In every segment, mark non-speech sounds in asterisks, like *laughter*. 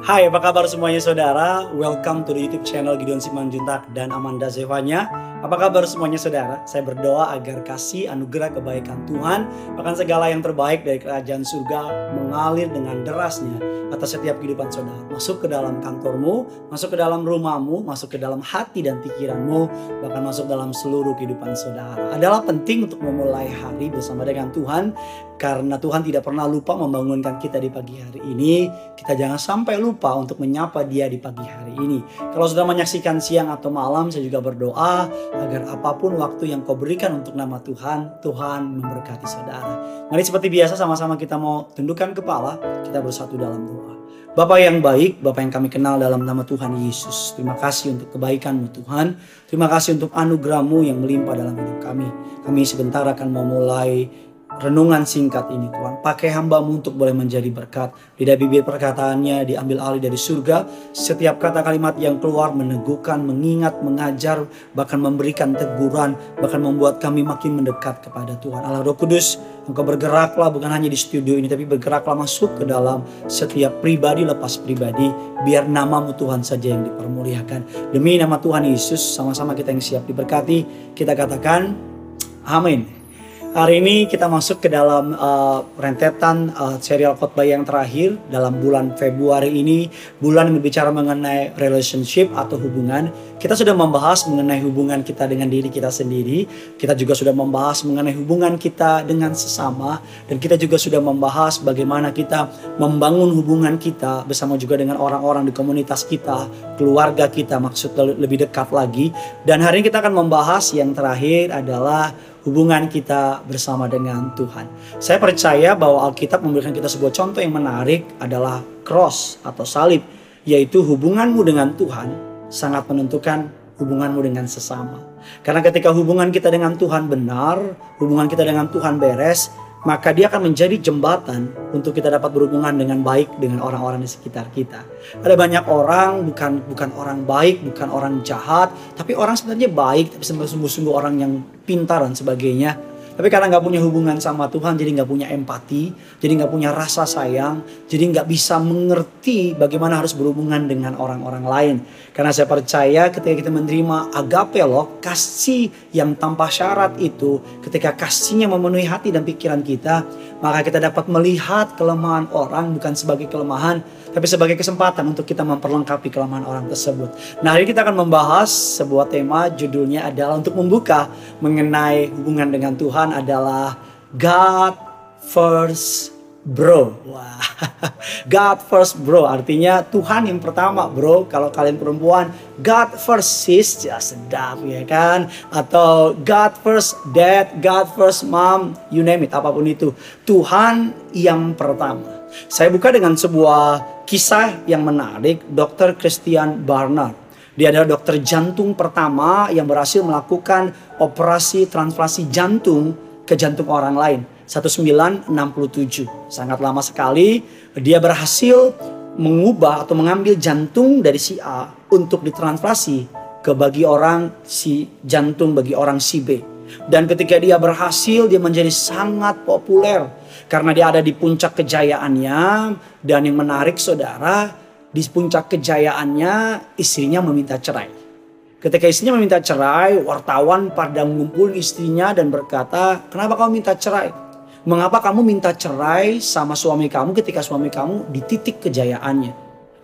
Hai, apa kabar semuanya saudara? Welcome to the YouTube channel Gideon Simanjuntak dan Amanda Zevanya. Apa kabar semuanya saudara? Saya berdoa agar kasih anugerah kebaikan Tuhan, bahkan segala yang terbaik dari kerajaan surga mengalir dengan derasnya atas setiap kehidupan saudara. Masuk ke dalam kantormu, masuk ke dalam rumahmu, masuk ke dalam hati dan pikiranmu, bahkan masuk dalam seluruh kehidupan saudara. Adalah penting untuk memulai hari bersama dengan Tuhan karena Tuhan tidak pernah lupa membangunkan kita di pagi hari ini. Kita jangan sampai lupa untuk menyapa dia di pagi hari ini. Kalau sudah menyaksikan siang atau malam, saya juga berdoa agar apa pun waktu yang kau berikan untuk nama Tuhan, Tuhan memberkati saudara. Mari seperti biasa sama-sama kita mau tundukkan kepala, kita bersatu dalam doa. Bapak yang baik, Bapak yang kami kenal dalam nama Tuhan Yesus. Terima kasih untuk kebaikanmu Tuhan. Terima kasih untuk anugerahmu yang melimpah dalam hidup kami. Kami sebentar akan memulai renungan singkat ini Tuhan. Pakai hambamu untuk boleh menjadi berkat. Lidah bibir perkataannya diambil alih dari surga. Setiap kata kalimat yang keluar meneguhkan, mengingat, mengajar, bahkan memberikan teguran, bahkan membuat kami makin mendekat kepada Tuhan. Allah Roh Kudus, Engkau bergeraklah bukan hanya di studio ini, tapi bergeraklah masuk ke dalam setiap pribadi lepas pribadi. Biar namamu Tuhan saja yang dipermuliakan. Demi nama Tuhan Yesus, sama-sama kita yang siap diberkati. Kita katakan, amin. Hari ini kita masuk ke dalam uh, rentetan uh, serial khotbah yang terakhir dalam bulan Februari ini, bulan yang berbicara mengenai relationship atau hubungan. Kita sudah membahas mengenai hubungan kita dengan diri kita sendiri. Kita juga sudah membahas mengenai hubungan kita dengan sesama dan kita juga sudah membahas bagaimana kita membangun hubungan kita bersama juga dengan orang-orang di komunitas kita, keluarga kita maksud lebih dekat lagi. Dan hari ini kita akan membahas yang terakhir adalah hubungan kita bersama dengan Tuhan. Saya percaya bahwa Alkitab memberikan kita sebuah contoh yang menarik adalah cross atau salib, yaitu hubunganmu dengan Tuhan sangat menentukan hubunganmu dengan sesama. Karena ketika hubungan kita dengan Tuhan benar, hubungan kita dengan Tuhan beres, maka dia akan menjadi jembatan untuk kita dapat berhubungan dengan baik dengan orang-orang di sekitar kita. Ada banyak orang bukan bukan orang baik, bukan orang jahat, tapi orang sebenarnya baik, tapi sungguh-sungguh orang yang pintar dan sebagainya. Tapi karena nggak punya hubungan sama Tuhan, jadi nggak punya empati, jadi nggak punya rasa sayang, jadi nggak bisa mengerti bagaimana harus berhubungan dengan orang-orang lain. Karena saya percaya ketika kita menerima agape loh, kasih yang tanpa syarat itu, ketika kasihnya memenuhi hati dan pikiran kita, maka kita dapat melihat kelemahan orang bukan sebagai kelemahan, tapi sebagai kesempatan untuk kita memperlengkapi kelemahan orang tersebut. Nah, hari ini kita akan membahas sebuah tema judulnya adalah untuk membuka mengenai hubungan dengan Tuhan adalah God first bro. Wah. *laughs* God first bro artinya Tuhan yang pertama bro. Kalau kalian perempuan God first sis ya sedap ya kan. Atau God first dad, God first mom, you name it apa pun itu. Tuhan yang pertama. Saya buka dengan sebuah kisah yang menarik Dr. Christian Barnard. Dia adalah dokter jantung pertama yang berhasil melakukan operasi transplantasi jantung ke jantung orang lain 1967. Sangat lama sekali dia berhasil mengubah atau mengambil jantung dari si A untuk ditransplantasi ke bagi orang si jantung bagi orang si B. Dan ketika dia berhasil dia menjadi sangat populer karena dia ada di puncak kejayaannya dan yang menarik saudara di puncak kejayaannya istrinya meminta cerai. Ketika istrinya meminta cerai, wartawan pada mengumpul istrinya dan berkata, kenapa kamu minta cerai? Mengapa kamu minta cerai sama suami kamu ketika suami kamu di titik kejayaannya?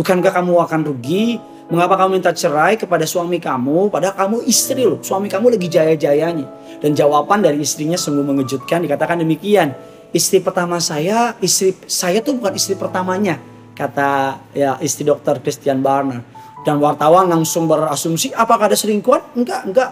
Bukankah kamu akan rugi? Mengapa kamu minta cerai kepada suami kamu padahal kamu istri loh, suami kamu lagi jaya-jayanya. Dan jawaban dari istrinya sungguh mengejutkan dikatakan demikian. Istri pertama saya, istri saya tuh bukan istri pertamanya, kata ya istri dokter Christian Barner. Dan wartawan langsung berasumsi apakah ada selingkuhan? Enggak, enggak.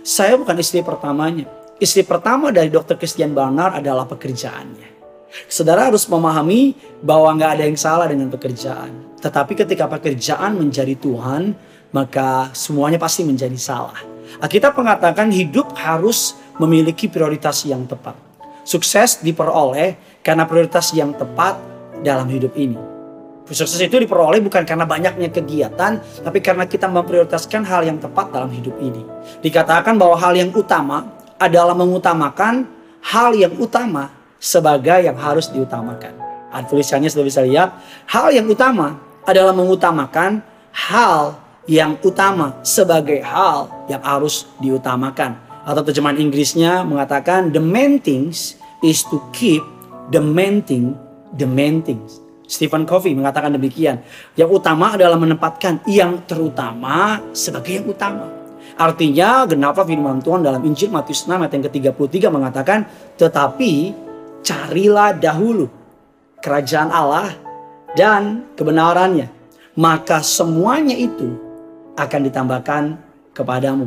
Saya bukan istri pertamanya. Istri pertama dari dokter Christian Barnard adalah pekerjaannya. Saudara harus memahami bahwa nggak ada yang salah dengan pekerjaan. Tetapi ketika pekerjaan menjadi Tuhan, maka semuanya pasti menjadi salah. Kita mengatakan hidup harus memiliki prioritas yang tepat. Sukses diperoleh karena prioritas yang tepat dalam hidup ini. Sukses itu diperoleh bukan karena banyaknya kegiatan, tapi karena kita memprioritaskan hal yang tepat dalam hidup ini. Dikatakan bahwa hal yang utama adalah mengutamakan hal yang utama sebagai yang harus diutamakan. Ada tulisannya sudah bisa lihat. Hal yang utama adalah mengutamakan hal yang utama sebagai hal yang harus diutamakan. Atau terjemahan Inggrisnya mengatakan the main things is to keep the main thing the main things. Stephen Covey mengatakan demikian. Yang utama adalah menempatkan yang terutama sebagai yang utama. Artinya genaplah firman Tuhan dalam Injil Matius 6 ayat yang ke-33 mengatakan tetapi carilah dahulu kerajaan Allah dan kebenarannya, maka semuanya itu akan ditambahkan kepadamu.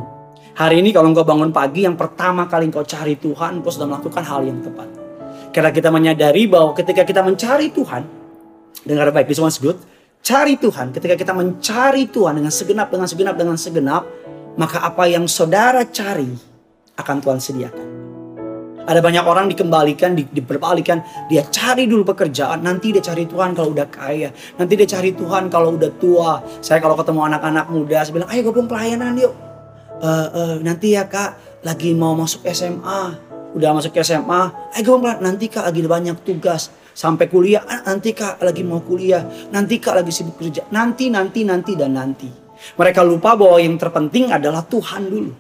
Hari ini kalau engkau bangun pagi, yang pertama kali engkau cari Tuhan, engkau sudah melakukan hal yang tepat. Karena kita menyadari bahwa ketika kita mencari Tuhan, dengar baik, this one's good. Cari Tuhan, ketika kita mencari Tuhan dengan segenap, dengan segenap, dengan segenap, maka apa yang saudara cari akan Tuhan sediakan. Ada banyak orang dikembalikan, di, diberbalikan. Dia cari dulu pekerjaan, nanti dia cari Tuhan kalau udah kaya. Nanti dia cari Tuhan kalau udah tua. Saya kalau ketemu anak-anak muda, saya bilang, ayo gabung pelayanan yuk. Uh, uh, nanti ya kak, lagi mau masuk SMA. Udah masuk SMA, ayo gabung pelayanan. Nanti kak lagi banyak tugas. Sampai kuliah, ah, nanti kak lagi mau kuliah. Nanti kak lagi sibuk kerja. Nanti, nanti, nanti, dan nanti. Mereka lupa bahwa yang terpenting adalah Tuhan dulu.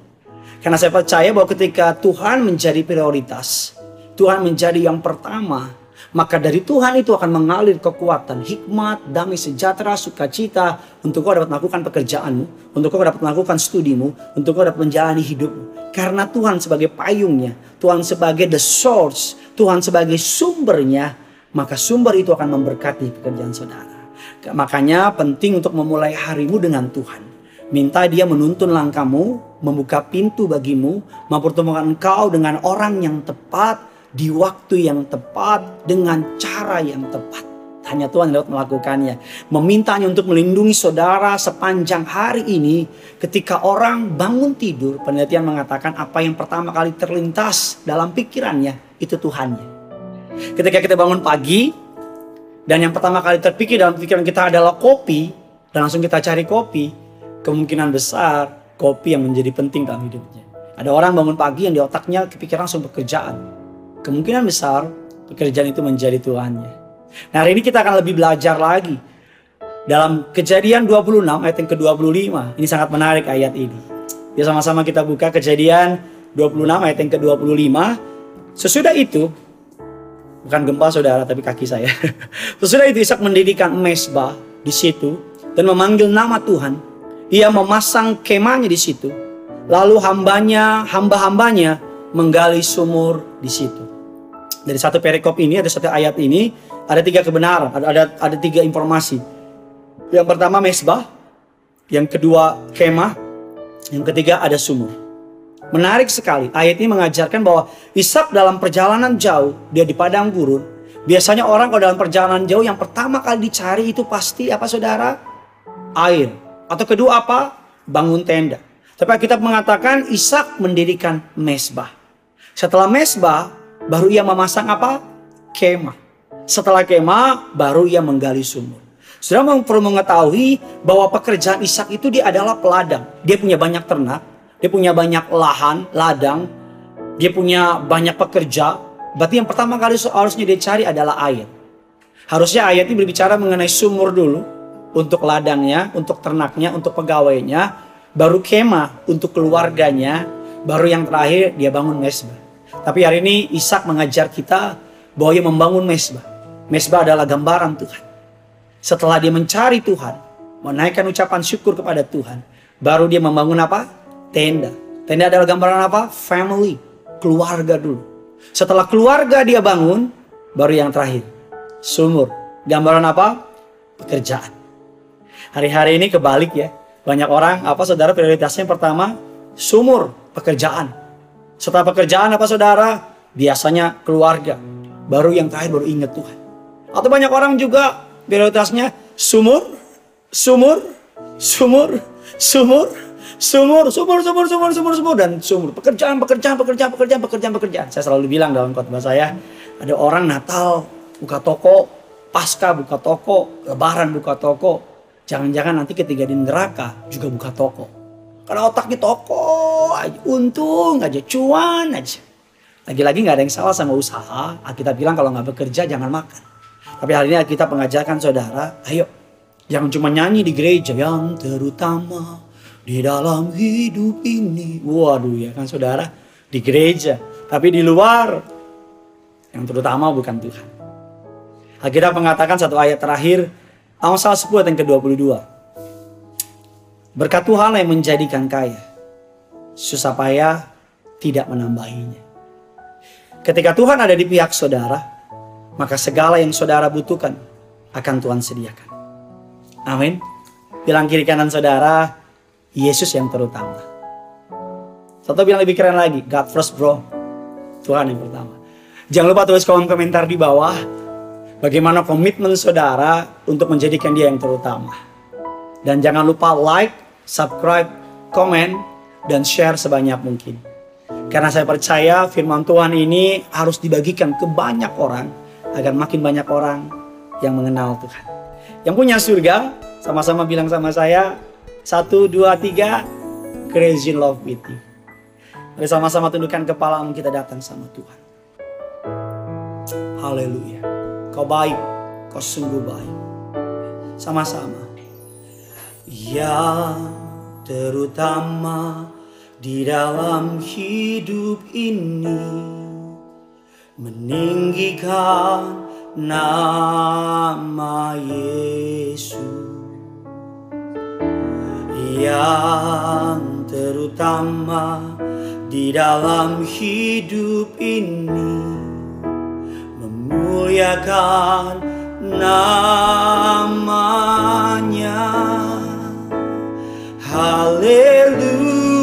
Karena saya percaya bahwa ketika Tuhan menjadi prioritas, Tuhan menjadi yang pertama, maka dari Tuhan itu akan mengalir kekuatan, hikmat, damai sejahtera, sukacita untuk kau dapat melakukan pekerjaanmu, untuk kau dapat melakukan studimu, untuk kau dapat menjalani hidupmu. Karena Tuhan sebagai payungnya, Tuhan sebagai the source, Tuhan sebagai sumbernya, maka sumber itu akan memberkati pekerjaan saudara. Makanya penting untuk memulai harimu dengan Tuhan. Minta dia menuntun langkahmu, membuka pintu bagimu, mempertemukan engkau dengan orang yang tepat, di waktu yang tepat, dengan cara yang tepat. Hanya Tuhan dapat melakukannya. Memintanya untuk melindungi saudara sepanjang hari ini. Ketika orang bangun tidur, penelitian mengatakan apa yang pertama kali terlintas dalam pikirannya, itu Tuhannya. Ketika kita bangun pagi, dan yang pertama kali terpikir dalam pikiran kita adalah kopi, dan langsung kita cari kopi, kemungkinan besar kopi yang menjadi penting dalam hidupnya. Ada orang bangun pagi yang di otaknya kepikiran langsung pekerjaan. Kemungkinan besar pekerjaan itu menjadi tuannya. Nah hari ini kita akan lebih belajar lagi. Dalam kejadian 26 ayat yang ke-25. Ini sangat menarik ayat ini. Ya sama-sama kita buka kejadian 26 ayat yang ke-25. Sesudah itu, bukan gempa saudara tapi kaki saya. *laughs* Sesudah itu Ishak mendirikan mesbah di situ dan memanggil nama Tuhan ia memasang kemahnya di situ. Lalu hambanya, hamba-hambanya menggali sumur di situ. Dari satu perikop ini, ada satu ayat ini, ada tiga kebenaran, ada, ada, ada tiga informasi. Yang pertama mesbah, yang kedua kemah, yang ketiga ada sumur. Menarik sekali, ayat ini mengajarkan bahwa Ishak dalam perjalanan jauh, dia di padang gurun. Biasanya orang kalau dalam perjalanan jauh yang pertama kali dicari itu pasti apa saudara? Air. Atau kedua apa? Bangun tenda. Tapi kita mengatakan Ishak mendirikan mesbah. Setelah mesbah, baru ia memasang apa? Kemah. Setelah kemah, baru ia menggali sumur. Sudah perlu mengetahui bahwa pekerjaan Ishak itu dia adalah peladang. Dia punya banyak ternak, dia punya banyak lahan, ladang, dia punya banyak pekerja. Berarti yang pertama kali harusnya dia cari adalah air. Harusnya ayat ini berbicara mengenai sumur dulu untuk ladangnya, untuk ternaknya, untuk pegawainya, baru kemah untuk keluarganya, baru yang terakhir dia bangun mesbah. Tapi hari ini Ishak mengajar kita bahwa dia membangun mesbah. Mesbah adalah gambaran Tuhan. Setelah dia mencari Tuhan, menaikkan ucapan syukur kepada Tuhan, baru dia membangun apa? Tenda. Tenda adalah gambaran apa? Family, keluarga dulu. Setelah keluarga dia bangun, baru yang terakhir, sumur. Gambaran apa? Pekerjaan. Hari-hari ini kebalik ya. Banyak orang apa saudara prioritasnya yang pertama sumur pekerjaan. Setelah pekerjaan apa saudara? Biasanya keluarga. Baru yang terakhir baru ingat Tuhan. Atau banyak orang juga prioritasnya sumur, sumur, sumur, sumur, sumur, sumur, sumur, sumur, sumur, sumur dan sumur. Pekerjaan, pekerjaan, pekerjaan, pekerjaan, pekerjaan, pekerjaan. Saya selalu bilang dalam khotbah saya, ada orang Natal buka toko, pasca buka toko, lebaran buka toko, Jangan-jangan nanti ketika di neraka juga buka toko. Karena otaknya toko untung aja, cuan aja. Lagi-lagi nggak ada yang salah sama usaha. Kita bilang kalau nggak bekerja jangan makan. Tapi hari ini kita mengajarkan saudara, ayo jangan cuma nyanyi di gereja yang terutama di dalam hidup ini. Waduh ya kan saudara, di gereja. Tapi di luar yang terutama bukan Tuhan. Alkitab mengatakan satu ayat terakhir, Amsal 10 yang ke-22. Berkat Tuhan yang menjadikan kaya, susah payah tidak menambahinya. Ketika Tuhan ada di pihak saudara, maka segala yang saudara butuhkan akan Tuhan sediakan. Amin. Bilang kiri kanan saudara, Yesus yang terutama. Satu bilang lebih keren lagi, God first bro. Tuhan yang pertama. Jangan lupa tulis kolom komentar di bawah bagaimana komitmen saudara untuk menjadikan dia yang terutama. Dan jangan lupa like, subscribe, komen, dan share sebanyak mungkin. Karena saya percaya firman Tuhan ini harus dibagikan ke banyak orang agar makin banyak orang yang mengenal Tuhan. Yang punya surga, sama-sama bilang sama saya, satu, dua, tiga, crazy love with you. Mari sama-sama tundukkan kepala kita datang sama Tuhan. Haleluya. Kau baik, kau sungguh baik. Sama-sama. Ya terutama di dalam hidup ini meninggikan nama Yesus yang terutama di dalam hidup ini. Memuliakan namanya. Haleluya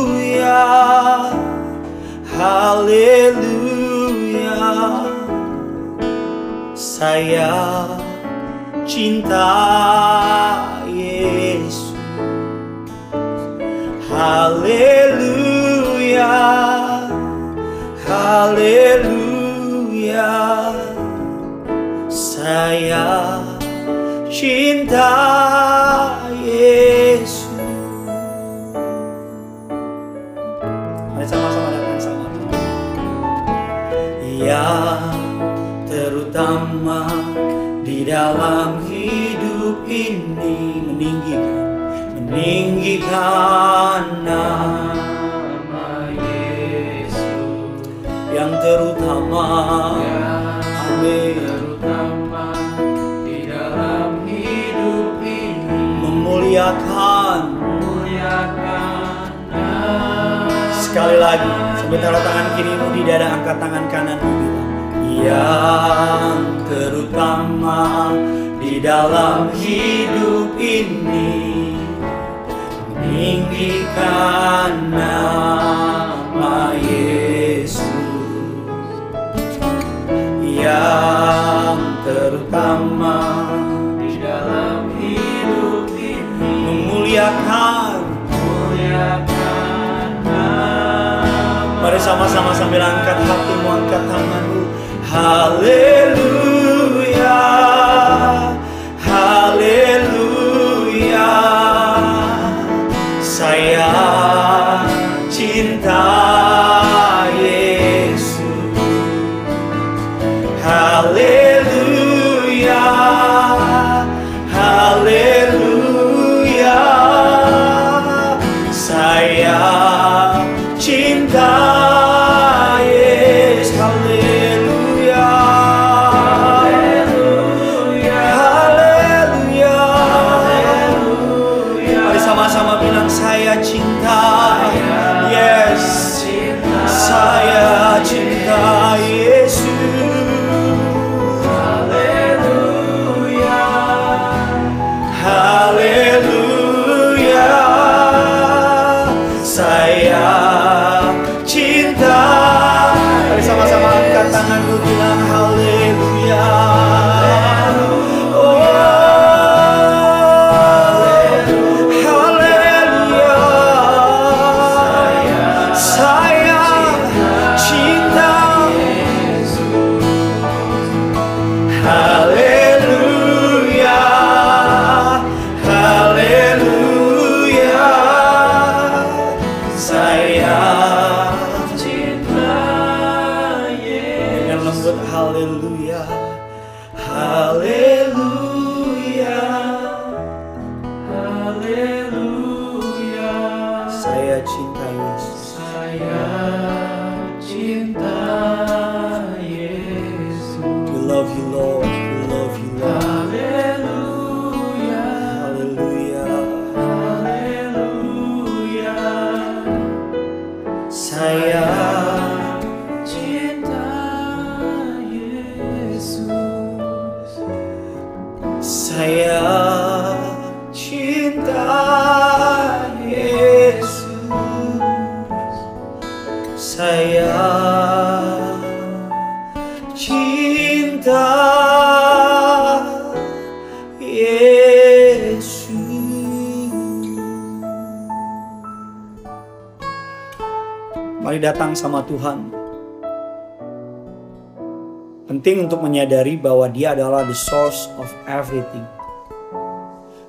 haleluya. Saya cinta Haleluya Haleluya Saya cinta Yesus. Ya terutama di dalam hidup ini meninggikan meninggikan nama Yesus. Yang terutama. Amin. terutama di dalam hidup ini. Memuliakan. Muliakan nama sekali lagi sebentar tangan kirimu di dada angkat tangan kananmu bilang yang terutama di dalam hidup ini meninggikan nama Yesus. Yang terutama di dalam hidup ini. Memuliakan. Muliakan nama. Mari sama-sama sambil angkat hatimu, angkat tanganmu. Haleluya, Saya cinta Datang sama Tuhan Penting untuk menyadari bahwa dia adalah the source of everything.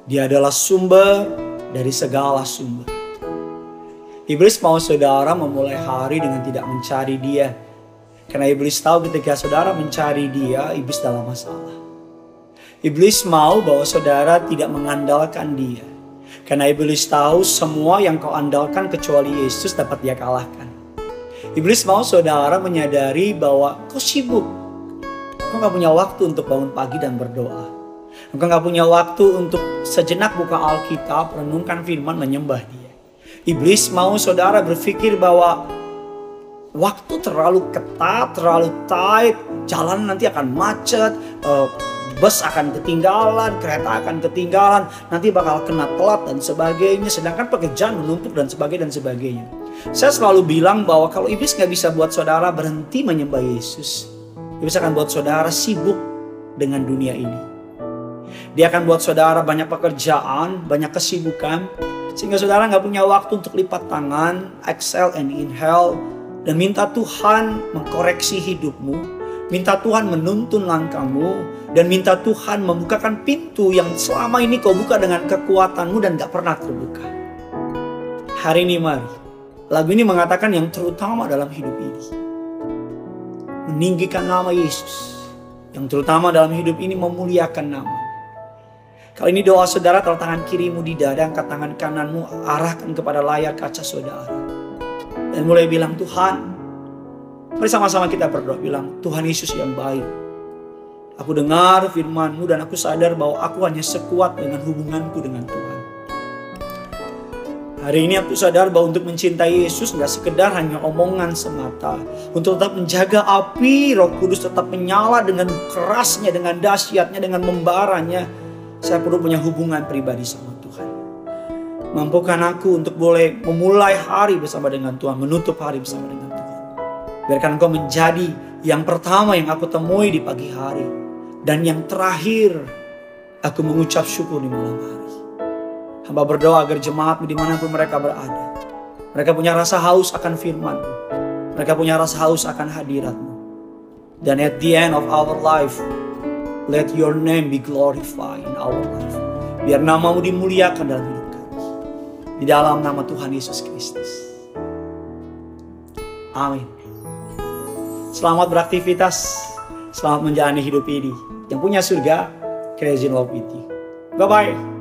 Dia adalah sumber dari segala sumber. Iblis mau saudara memulai hari dengan tidak mencari dia. Karena iblis tahu ketika saudara mencari dia, iblis dalam masalah. Iblis mau bahwa saudara tidak mengandalkan dia. Karena iblis tahu semua yang kau andalkan kecuali Yesus dapat dia kalahkan. Iblis mau saudara menyadari bahwa kau sibuk, Engkau gak punya waktu untuk bangun pagi dan berdoa. Engkau gak punya waktu untuk sejenak buka Alkitab, renungkan firman, menyembah dia. Iblis mau saudara berpikir bahwa waktu terlalu ketat, terlalu tight, jalan nanti akan macet, eh, bus akan ketinggalan, kereta akan ketinggalan, nanti bakal kena telat dan sebagainya. Sedangkan pekerjaan menumpuk dan sebagainya dan sebagainya. Saya selalu bilang bahwa kalau iblis nggak bisa buat saudara berhenti menyembah Yesus, Iblis akan buat saudara sibuk dengan dunia ini. Dia akan buat saudara banyak pekerjaan, banyak kesibukan, sehingga saudara nggak punya waktu untuk lipat tangan, exhale and inhale, dan minta Tuhan mengkoreksi hidupmu, minta Tuhan menuntun langkahmu, dan minta Tuhan membukakan pintu yang selama ini kau buka dengan kekuatanmu dan gak pernah terbuka. Hari ini mari, lagu ini mengatakan yang terutama dalam hidup ini meninggikan nama Yesus. Yang terutama dalam hidup ini memuliakan nama. Kali ini doa saudara taruh tangan kirimu di dada, angkat tangan kananmu, arahkan kepada layar kaca saudara. Dan mulai bilang, Tuhan, mari sama-sama kita berdoa, bilang, Tuhan Yesus yang baik. Aku dengar firmanmu dan aku sadar bahwa aku hanya sekuat dengan hubunganku dengan Tuhan. Hari ini aku sadar bahwa untuk mencintai Yesus nggak sekedar hanya omongan semata. Untuk tetap menjaga api roh kudus tetap menyala dengan kerasnya, dengan dahsyatnya, dengan membaranya. Saya perlu punya hubungan pribadi sama Tuhan. Mampukan aku untuk boleh memulai hari bersama dengan Tuhan, menutup hari bersama dengan Tuhan. Biarkan engkau menjadi yang pertama yang aku temui di pagi hari. Dan yang terakhir, aku mengucap syukur di malam hari. Hamba berdoa agar jemaatmu di mana pun mereka berada. Mereka punya rasa haus akan firman Mereka punya rasa haus akan hadiratmu. Dan at the end of our life, let your name be glorified in our life. Biar namamu dimuliakan dalam hidup kami. Di dalam nama Tuhan Yesus Kristus. Amin. Selamat beraktivitas. Selamat menjalani hidup ini. Yang punya surga, crazy love with you. Bye-bye.